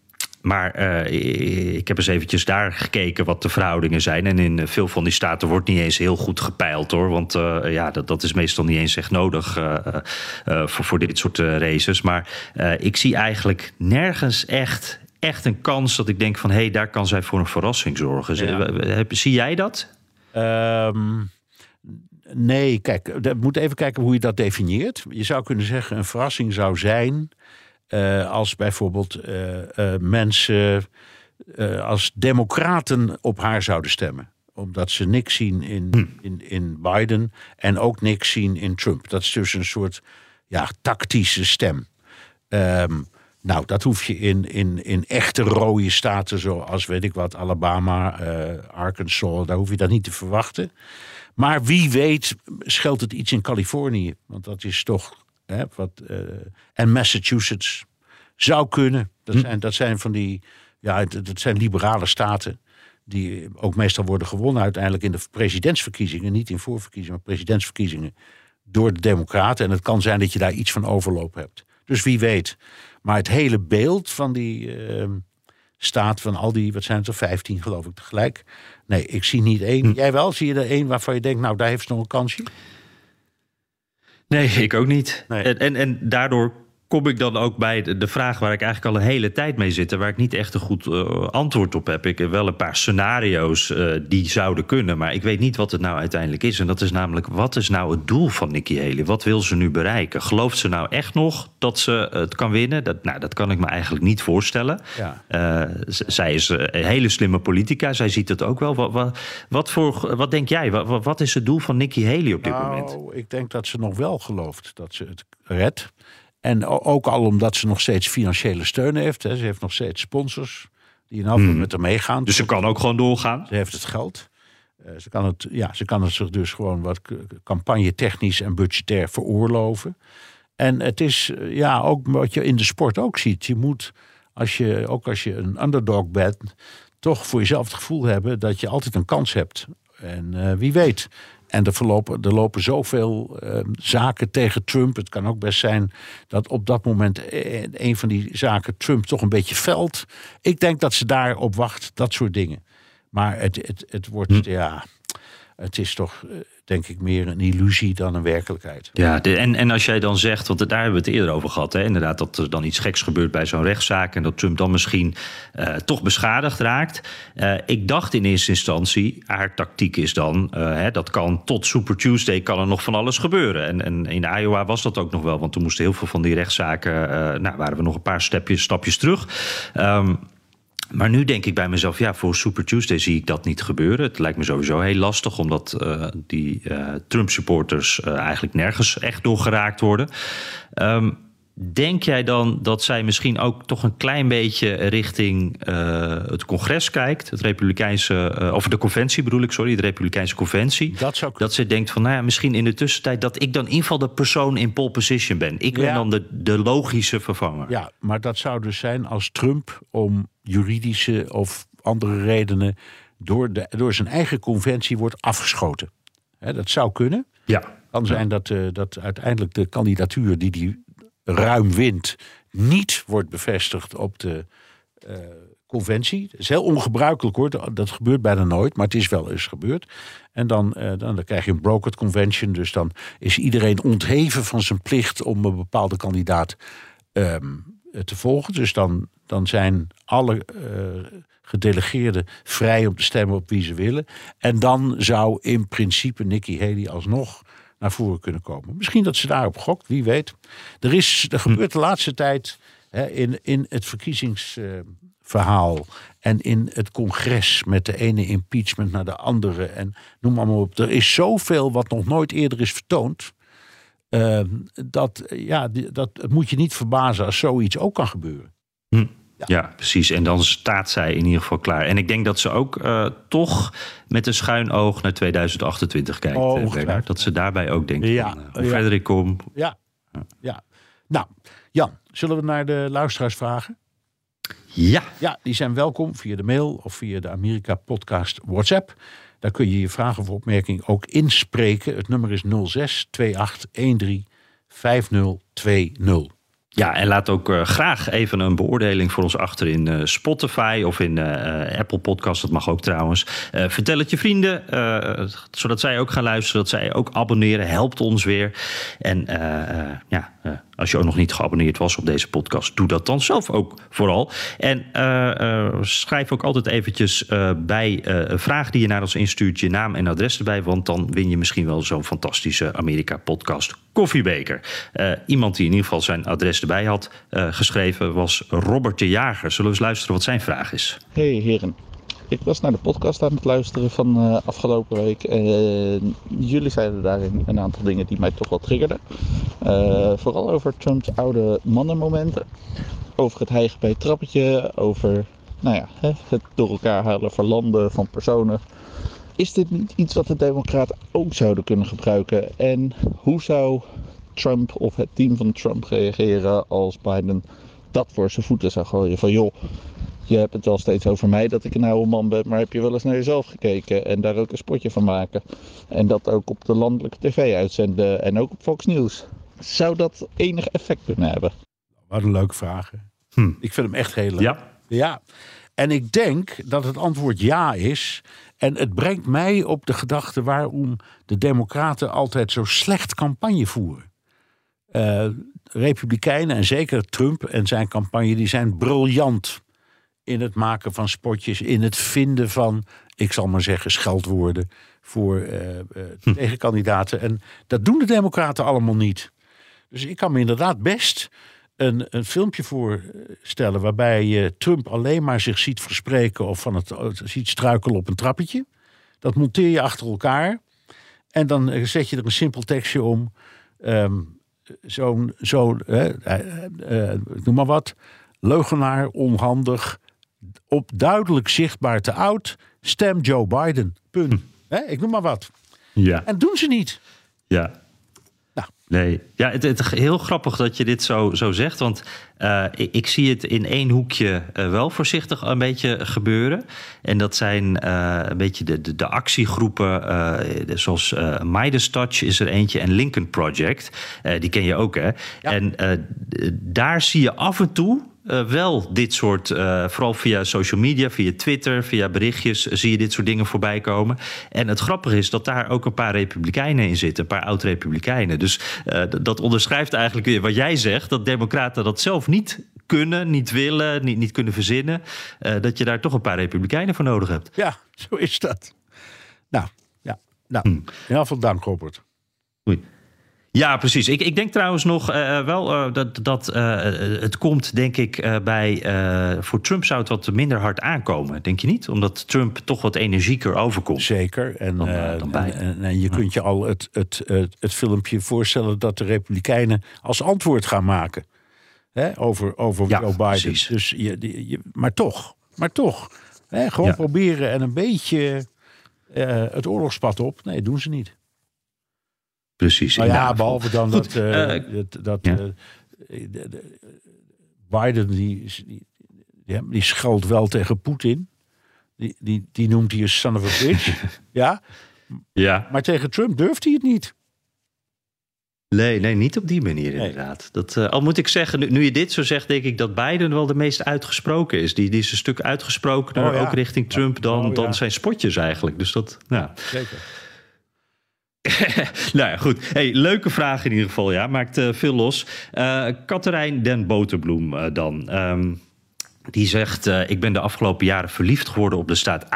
maar uh, ik heb eens eventjes daar gekeken wat de verhoudingen zijn. En in veel van die staten wordt niet eens heel goed gepeild hoor. Want uh, ja, dat, dat is meestal niet eens echt nodig uh, voor, voor dit soort races. Maar ik zie eigenlijk nergens echt, echt een kans dat ik denk van... hé, hey, daar kan zij voor een verrassing zorgen. Ja. Zie jij dat? Um... Nee, kijk, we moeten even kijken hoe je dat definieert. Je zou kunnen zeggen, een verrassing zou zijn eh, als bijvoorbeeld eh, eh, mensen als democraten op haar zouden stemmen. Omdat ze niks zien in, in, in Biden en ook niks zien in Trump. Dat is dus een soort ja, tactische stem. Ehm, nou, dat hoef je in, in, in echte rode staten zoals, weet ik wat, Alabama, Arkansas, daar hoef je dat niet te verwachten. Maar wie weet scheelt het iets in Californië. Want dat is toch, hè, wat, eh, en Massachusetts zou kunnen. Dat, zijn, dat zijn van die, ja, dat zijn liberale staten. Die ook meestal worden gewonnen uiteindelijk in de presidentsverkiezingen. Niet in voorverkiezingen, maar presidentsverkiezingen. Door de democraten. En het kan zijn dat je daar iets van overloop hebt. Dus wie weet. Maar het hele beeld van die eh, staat van al die, wat zijn het er, 15 geloof ik tegelijk. Nee, ik zie niet één. Jij wel? Zie je er één waarvan je denkt, nou daar heeft ze nog een kansje? Nee, ik ook niet. Nee. En, en, en daardoor kom ik dan ook bij de, vraag waar ik eigenlijk al een hele tijd mee zit... en waar ik niet echt een goed eh, antwoord op heb. Ik heb wel een paar scenario's eh, die zouden kunnen... maar ik weet niet wat het nou uiteindelijk is. En dat is namelijk, wat is nou het doel van Nikki Haley? Wat wil ze nu bereiken? Gelooft ze nou echt nog dat ze het kan winnen? Dat, nou, dat kan ik me eigenlijk niet voorstellen. Ja. Eh, zij is eh, een hele slimme politica. Zij ziet het ook wel. Wat, wat, wat, voor, wat denk jij? Wat, is het doel van Nikki Haley op dit moment? Nou, ik denk dat ze nog wel gelooft dat ze het redt. En ook al omdat ze nog steeds financiële steun heeft. Hè. Ze heeft nog steeds sponsors die in elk geval met haar meegaan. Dus ze kan ook gewoon doorgaan? Ze heeft het geld. Eh, ze, kan het, ja, ze kan het zich dus gewoon wat campagne technisch en budgetair veroorloven. En het is eh, ja, ook wat je in de sport ook ziet. Je moet, als je, ook als je een underdog bent, toch voor jezelf het gevoel hebben dat je altijd een kans hebt. En eh, wie weet. En er, verlopen, er lopen zoveel eh, zaken tegen Trump. Het kan ook best zijn dat op dat moment eh, een van die zaken Trump toch een beetje veld. Ik denk dat ze daarop wacht, dat soort dingen. Maar het, het, het wordt, ja, het is toch, eh, denk ik, meer een illusie dan een werkelijkheid. Ja, en, en als jij dan zegt, want daar hebben we het eerder over gehad, hè, inderdaad, dat er dan iets geks gebeurt bij zo'n rechtszaak en dat Trump dan misschien eh, toch beschadigd raakt. Eh, ik dacht in eerste instantie, haar tactiek is dan, eh, hè, dat kan tot Super Tuesday kan er nog van alles gebeuren. En, en in Iowa was dat ook nog wel, want toen moesten heel veel van die rechtszaken, nou waren we nog een paar stapjes, stapjes terug. Ehm, maar nu denk ik bij mezelf, ja, voor Super Tuesday zie ik dat niet gebeuren. Het lijkt me sowieso heel lastig, omdat eh, die eh, Trump-supporters eh, eigenlijk nergens echt door geraakt worden. Ehm, denk jij dan dat zij misschien ook toch een klein beetje richting het congres kijkt? Het Republikeinse, of de conventie bedoel ik, sorry, de Republikeinse conventie. Dat zou. Dat ze denkt van, nou ja, misschien in de tussentijd dat ik dan in ieder geval de persoon in pole position ben. Ik ben Ja. dan de, de logische vervanger. Ja, maar dat zou dus zijn als Trump om juridische of andere redenen door, de, door zijn eigen conventie wordt afgeschoten. Dat zou kunnen. ja. kan zijn dat, eh, dat uiteindelijk de kandidatuur die die ruim wint niet wordt bevestigd op de eh, conventie. Dat is heel ongebruikelijk hoor, dat, gebeurt bijna nooit, maar het is wel eens gebeurd. En dan, eh, dan, dan krijg je een brokered convention, dus dan is iedereen ontheven van zijn plicht om een bepaalde kandidaat ehm, eh, te volgen. Dus dan, dan zijn alle eh, gedelegeerden vrij om te stemmen op wie ze willen. En dan zou in principe Nikki Haley alsnog naar voren kunnen komen. Misschien dat ze daarop gokt, wie weet. Er, is, er gebeurt de laatste tijd hè, in, in het verkiezingsverhaal en in het congres met de ene impeachment naar de andere en noem maar, maar op. Er is zoveel wat nog nooit eerder is vertoond. eh, dat, ja, dat moet je niet verbazen als zoiets ook kan gebeuren. Ja, precies. En dan staat zij in ieder geval klaar. En ik denk dat ze ook eh, toch met een schuin oog naar 2028 kijkt. Oh, eh, dat ze daarbij ook denkt: Ja, van, eh, hoe ja. verder ik kom. Ja, ja. Nou, Jan, zullen we naar de luisteraars vragen? Ja, Ja, die zijn welkom via de mail of via de Amerika Podcast WhatsApp. Daar kun je je vragen of opmerking ook inspreken. Het nummer is 06 2813 5020. Ja, en laat ook eh, graag even een beoordeling voor ons achter in eh, Spotify of in eh, Apple Podcast. Dat mag ook trouwens. Vertel het je vrienden, zodat zij ook gaan luisteren, dat zij ook abonneren. Helpt ons weer. En ja, als je ook nog niet geabonneerd was op deze podcast, doe dat dan zelf ook vooral. En schrijf ook altijd eventjes bij een vraag die je naar ons instuurt, je naam en adres erbij. Want dan win je misschien wel zo'n fantastische Amerika-podcast koffiebeker. iemand die in ieder geval zijn adres erbij had geschreven was Robert de Jager. Zullen we eens luisteren wat zijn vraag is? Hey heren. Ik was naar de podcast aan het luisteren van uh, afgelopen week. En uh, jullie zeiden daarin een aantal dingen die mij toch wel triggerden. Uh, vooral over Trumps oude mannenmomenten. Over het hijgen bij het trappetje. Over nou ja, het door elkaar halen van landen, van personen. Is dit niet iets wat de Democraten ook zouden kunnen gebruiken? En hoe zou Trump of het team van Trump reageren als Biden dat voor zijn voeten zou gooien? Van joh je hebt het wel steeds over mij dat ik een oude man ben, maar heb je wel eens naar jezelf gekeken en daar ook een spotje van maken? En dat ook op de landelijke tv uitzenden en ook op Fox News. Zou dat enig effect kunnen hebben? Wat een leuke vraag. Hm. Ik vind hem echt heel leuk. Ja. ja. En ik denk dat het antwoord ja is. En het brengt mij op de gedachte waarom de Democraten altijd zo slecht campagne voeren. Uh, Republikeinen en zeker Trump en zijn campagne, die zijn briljant in het maken van spotjes, in het vinden van, ik zal maar zeggen, scheldwoorden voor uh, uh, tegenkandidaten. En dat doen de Democraten allemaal niet. Dus ik kan me inderdaad best een, een filmpje voorstellen waarbij je Trump alleen maar zich ziet verspreken of van het, ziet struikelen op een trappetje. Dat monteer je achter elkaar en dan eh, zet je er een simpel tekstje om. Um, Zo'n, zo, noem maar wat, leugenaar, onhandig, op duidelijk zichtbaar te oud. Stem Joe Biden. Punt. Hm. ik noem maar wat. Ja. En doen ze niet. Ja. Nou. Nee. Ja, het, is heel grappig dat je dit zo, zo zegt. Want uh, ik, ik, zie het in één hoekje uh, wel voorzichtig een beetje gebeuren. En dat zijn uh, een beetje de, de, de actiegroepen. zoals Midas Touch is er eentje. En Lincoln Project. die ken je ook, hè? Ja. En daar zie je af en toe uh, wel dit soort, uh, vooral via social media, via Twitter, via berichtjes, zie je dit soort dingen voorbij komen. En het grappige is dat daar ook een paar republikeinen in zitten, een paar oud-republikeinen. Dus uh, dat onderschrijft eigenlijk weer wat jij zegt, dat democraten dat zelf niet kunnen, niet willen, niet, niet kunnen verzinnen. dat je daar toch een paar republikeinen voor nodig hebt. Ja, [laughs] zo is dat. Nou, ja. Nou, hm. in ieder geval dank, Robert. Ja, precies. Ik, ik denk trouwens nog uh, wel uh, dat, dat uh, het komt, denk ik, bij. voor Trump zou het wat minder hard aankomen, denk je niet? Omdat Trump toch wat energieker overkomt. Zeker. En, dan, dan en, en, je kunt je al het, het, het, het, filmpje voorstellen dat de Republikeinen als antwoord gaan maken hè, over, over ja, Joe Biden. Precies. Dus je, je, maar toch, maar toch. Hè, gewoon ja. proberen en een beetje het oorlogspad op. Nee, doen ze niet. Precies. Nou ja, behalve dan dat, uh, dat, dat ja. de, de, Biden die, die, die, die schuilt wel tegen Poetin. Die, die, die noemt hij een son of a bitch. [laughs] ja? ja. Maar tegen Trump durft hij het niet. Nee, nee, niet op die manier inderdaad. Dat, uh, al moet ik zeggen, nu, nu, je dit zo zegt, denk ik dat Biden wel de meest uitgesproken is. Die, die is een stuk uitgesprokener, oh, ja. ook richting Trump, dan, oh, ja. dan zijn spotjes eigenlijk. Dus dat, nou. Zeker. [laughs] nou ja, goed. Hey, leuke vraag in ieder geval, ja. Maakt uh, veel los. Uh, Katerijn den Boterbloem uh, dan. Um, die zegt: uh, Ik ben de afgelopen jaren verliefd geworden op de staat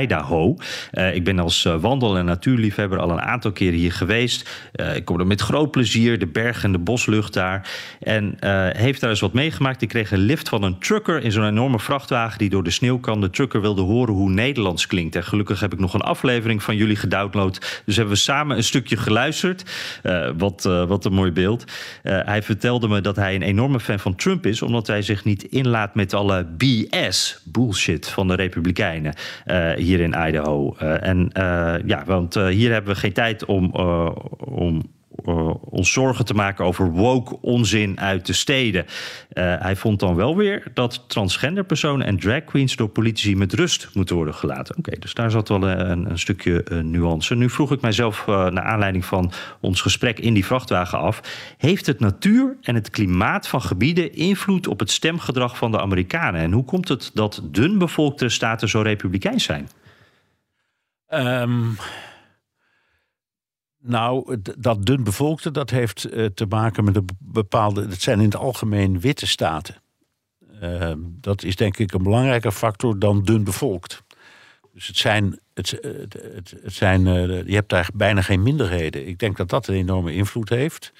Idaho. Uh, ik ben als uh, wandel- en natuurliefhebber al een aantal keren hier geweest. ik kom er met groot plezier, de bergen en de boslucht daar. En heeft daar eens wat meegemaakt. Ik kreeg een lift van een trucker in zo'n enorme vrachtwagen die door de sneeuw kan. De trucker wilde horen hoe Nederlands klinkt. En gelukkig heb ik nog een aflevering van jullie gedownload. Dus hebben we samen een stukje geluisterd. wat, wat een mooi beeld. hij vertelde me dat hij een enorme fan van Trump is, omdat hij zich niet inlaat met alle BS, bullshit van de Republikeinen uh, hier in Idaho. Uh, en uh, ja, want hier hebben we geen tijd om, om uh, ons zorgen te maken over woke onzin uit de steden. Uh, hij vond dan wel weer dat transgender personen en drag queens door politici met rust moeten worden gelaten. Oké, dus daar zat wel een, een stukje nuance. Nu vroeg ik mijzelf naar aanleiding van ons gesprek in die vrachtwagen af: heeft het natuur en het klimaat van gebieden invloed op het stemgedrag van de Amerikanen? En hoe komt het dat dunbevolkte staten zo republikeins zijn? Um Nou, dat dun bevolkte, dat heeft eh, te maken met een bepaalde. Het zijn in het algemeen witte staten. Ehm, dat is denk ik een belangrijker factor dan dun bevolkt. Dus het zijn. Het, het, het, het zijn eh, je hebt daar bijna geen minderheden. Ik denk dat dat een enorme invloed heeft.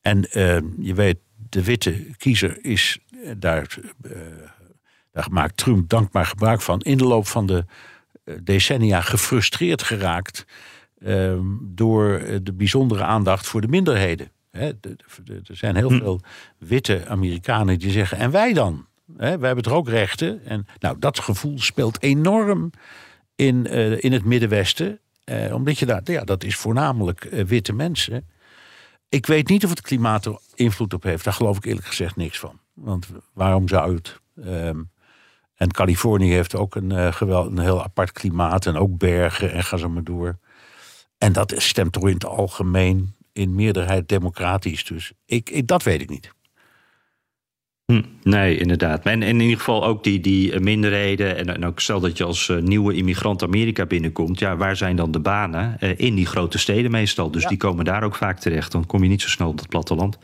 En eh, je weet, de witte kiezer is eh, daar. eh, daar maakt Trump dankbaar gebruik van. In de loop van de eh, decennia gefrustreerd geraakt. Ehm, door eh, de bijzondere aandacht voor de minderheden. Er zijn heel veel witte Amerikanen die zeggen: en wij dan? Wij hebben toch ook rechten? En nou, dat gevoel speelt enorm in, eh, in het Middenwesten. Eh, omdat je daar, ja, dat is voornamelijk witte mensen. Ik weet niet of het klimaat er invloed op heeft. Daar geloof ik eerlijk gezegd niks van. Want waarom zou het? Ehm, en Californië heeft ook een, eh, gewel, een heel apart klimaat. En ook bergen en ga zo maar door. En dat stemt toch in het algemeen in meerderheid democratisch. Dus ik, ik, dat weet ik niet. Hm, nee, inderdaad. En, en in ieder geval ook die, die minderheden. En, en ook stel dat je als eh, nieuwe immigrant Amerika binnenkomt. Ja, waar zijn dan de banen? Eh, in die grote steden meestal. Dus die komen daar ook vaak terecht. Dan kom je niet zo snel op het platteland.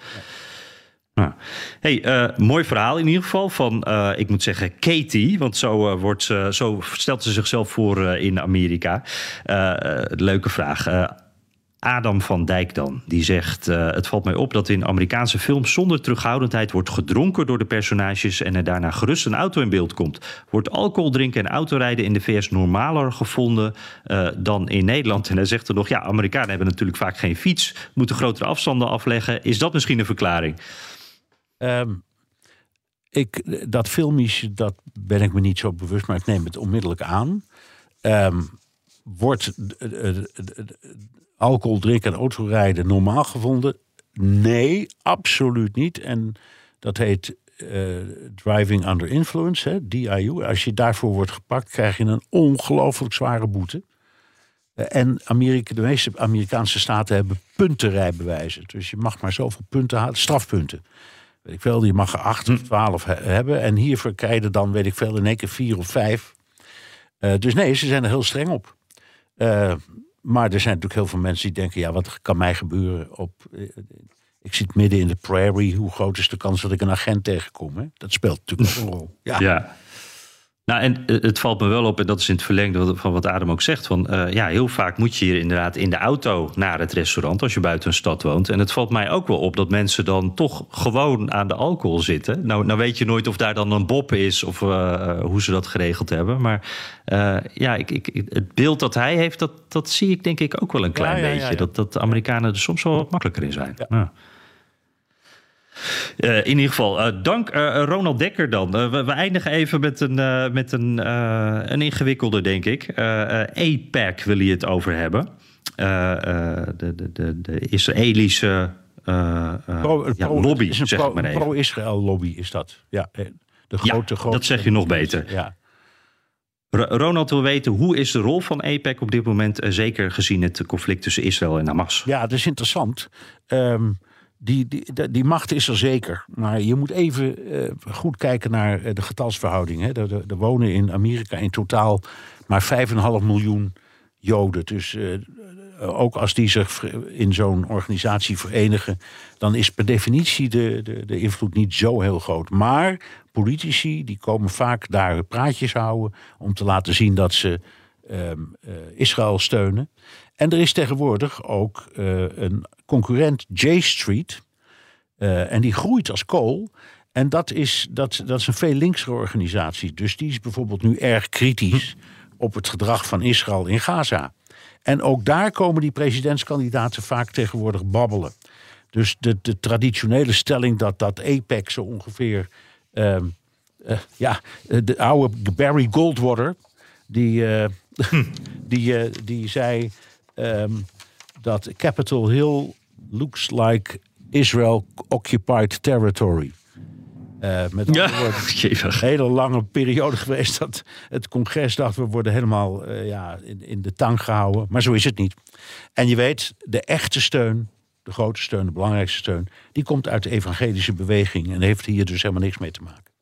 Hey, eh, mooi verhaal in ieder geval van, eh, ik moet zeggen, Katie. Want zo, eh, wordt zo stelt ze zichzelf voor in Amerika. Leuke vraag. Adam van Dijk dan, die zegt... het valt mij op dat in Amerikaanse films zonder terughoudendheid... wordt gedronken door de personages en er daarna gerust een auto in beeld komt. Wordt alcohol drinken en autorijden in de VS normaler gevonden dan in Nederland? En hij zegt er nog, ja, Amerikanen hebben natuurlijk vaak geen fiets... moeten grotere afstanden afleggen. Is dat misschien een verklaring? Ehm, ik, dat filmische, dat ben ik me niet zo bewust, maar ik neem het onmiddellijk aan. Ehm, wordt alcohol drinken en autorijden normaal gevonden? Nee, absoluut niet. En dat heet eh, driving under influence, hè, DIU. Als je daarvoor wordt gepakt, krijg je een ongelooflijk zware boete. Eh, En Amerika, de meeste Amerikaanse staten hebben puntenrijbewijzen. Dus je mag maar zoveel punten halen, strafpunten. Weet ik veel, je mag er acht of twaalf he- hebben. En hiervoor krijg je dan, weet ik veel, in één keer vier of vijf. Eh, dus nee, ze zijn er heel streng op. Eh, maar er zijn natuurlijk heel veel mensen die denken... ja, wat kan mij gebeuren op... eh, ik zit midden in de prairie. Hoe groot is de kans dat ik een agent tegenkom? Hè? Dat speelt natuurlijk ook een rol. Ja. Ja. Nou, en eh, het valt me wel op, en dat is in het verlengde van wat Adam ook zegt. Van, eh, ja, heel vaak moet je hier inderdaad in de auto naar het restaurant als je buiten een stad woont. En het valt mij ook wel op dat mensen dan toch gewoon aan de alcohol zitten. Nou, nou weet je nooit of daar dan een bob is of eh, hoe ze dat geregeld hebben. Maar ja, ik, ik, ik- het beeld dat hij heeft, dat, dat zie ik denk ik ook wel een klein ja, ja, beetje. ja. Dat, dat de Amerikanen er soms wel wat makkelijker in zijn. Ja. Eh, in ieder geval, eh, dank eh, Ronald Dekker dan. We, we eindigen even met een, met een, een ingewikkelde, denk ik. APAC wil je het over hebben. De, de, de, de Israëlische eh, Pro- ja, pro- lobby, het is een zeg pro- maar even. Pro-Israël lobby is dat. Ja, de Ja, grote, grote dat zeg je nog beter. Ja. Ro- Ronald wil weten, hoe is de rol van APAC op dit moment... zeker gezien het conflict tussen Israël en Hamas? Ja, dat is interessant. Ehm, die, die, die, macht is er zeker. Maar je moet even eh, goed kijken naar eh, de getalsverhouding. Er, wonen in Amerika in totaal maar 5,5 miljoen Joden. Dus eh, ook als die zich in zo'n organisatie verenigen... dan is per definitie de, de, de invloed niet zo heel groot. Maar politici die komen vaak daar praatjes houden... om te laten zien dat ze ehm, eh, Israël steunen. En er is tegenwoordig ook eh, een concurrent, J Street. eh, en die groeit als kool. En dat is, dat, dat is een veel linksere organisatie. Dus die is bijvoorbeeld nu erg kritisch op het gedrag van Israël in Gaza. En ook daar komen die presidentskandidaten vaak tegenwoordig babbelen. Dus de, de traditionele stelling dat dat APEC zo ongeveer. ehm, eh, ja, de oude Barry Goldwater. Die, [laughs] die, die zei ehm, dat Capitol Hill looks like Israel occupied territory. Eh, met andere Ja, woorden, [laughs] een hele lange periode [laughs] geweest dat het congres dacht... we worden helemaal eh, ja, in, in de tang gehouden. Maar zo is het niet. En je weet, de echte steun, de grote steun, de belangrijkste steun... die komt uit de evangelische beweging... en heeft hier dus helemaal niks mee te maken.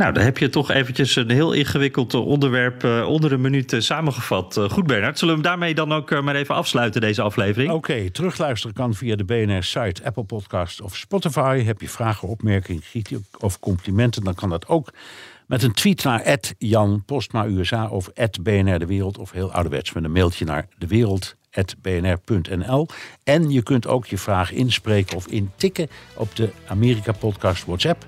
Nou, dan heb je toch eventjes een heel ingewikkeld onderwerp uh, onder een minuut uh, samengevat. Goed, Bernard. Zullen we hem daarmee dan ook maar even afsluiten, deze aflevering? Oké, okay, terugluisteren kan via de BNR-site, Apple Podcast of Spotify. Heb je vragen, opmerkingen, kritiek of complimenten, dan kan dat ook met een tweet naar Jan Postma USA of BNR De Wereld. Of heel ouderwets met een mailtje naar dewereld.bnr.nl. En je kunt ook je vraag inspreken of intikken op de Amerika Podcast WhatsApp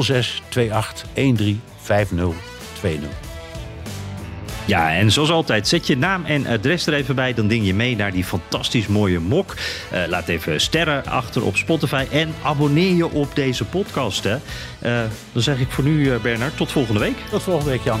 06 28 13 5020. Ja, en zoals altijd, zet je naam en adres er even bij. Dan ding je mee naar die fantastisch mooie mok. Uh, laat even sterren achter op Spotify. En abonneer je op deze podcast. Hè. Uh, dan zeg ik voor nu, uh, Bernard, tot volgende week. Tot volgende week, Jan.